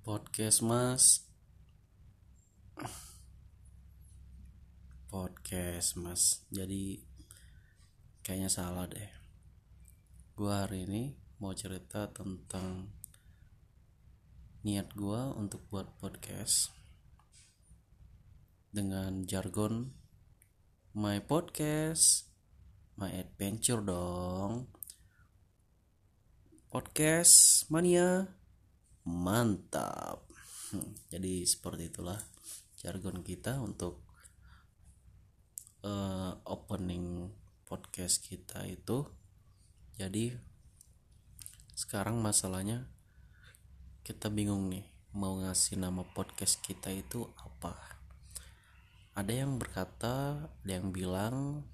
podcast mas. Podcast mas. Jadi kayaknya salah deh. Gua hari ini mau cerita tentang niat gua untuk buat podcast dengan jargon my podcast my adventure dong. Podcast mania mantap. Hmm, jadi seperti itulah jargon kita untuk eh, opening podcast kita itu. Jadi sekarang masalahnya kita bingung nih mau ngasih nama podcast kita itu apa. Ada yang berkata ada yang bilang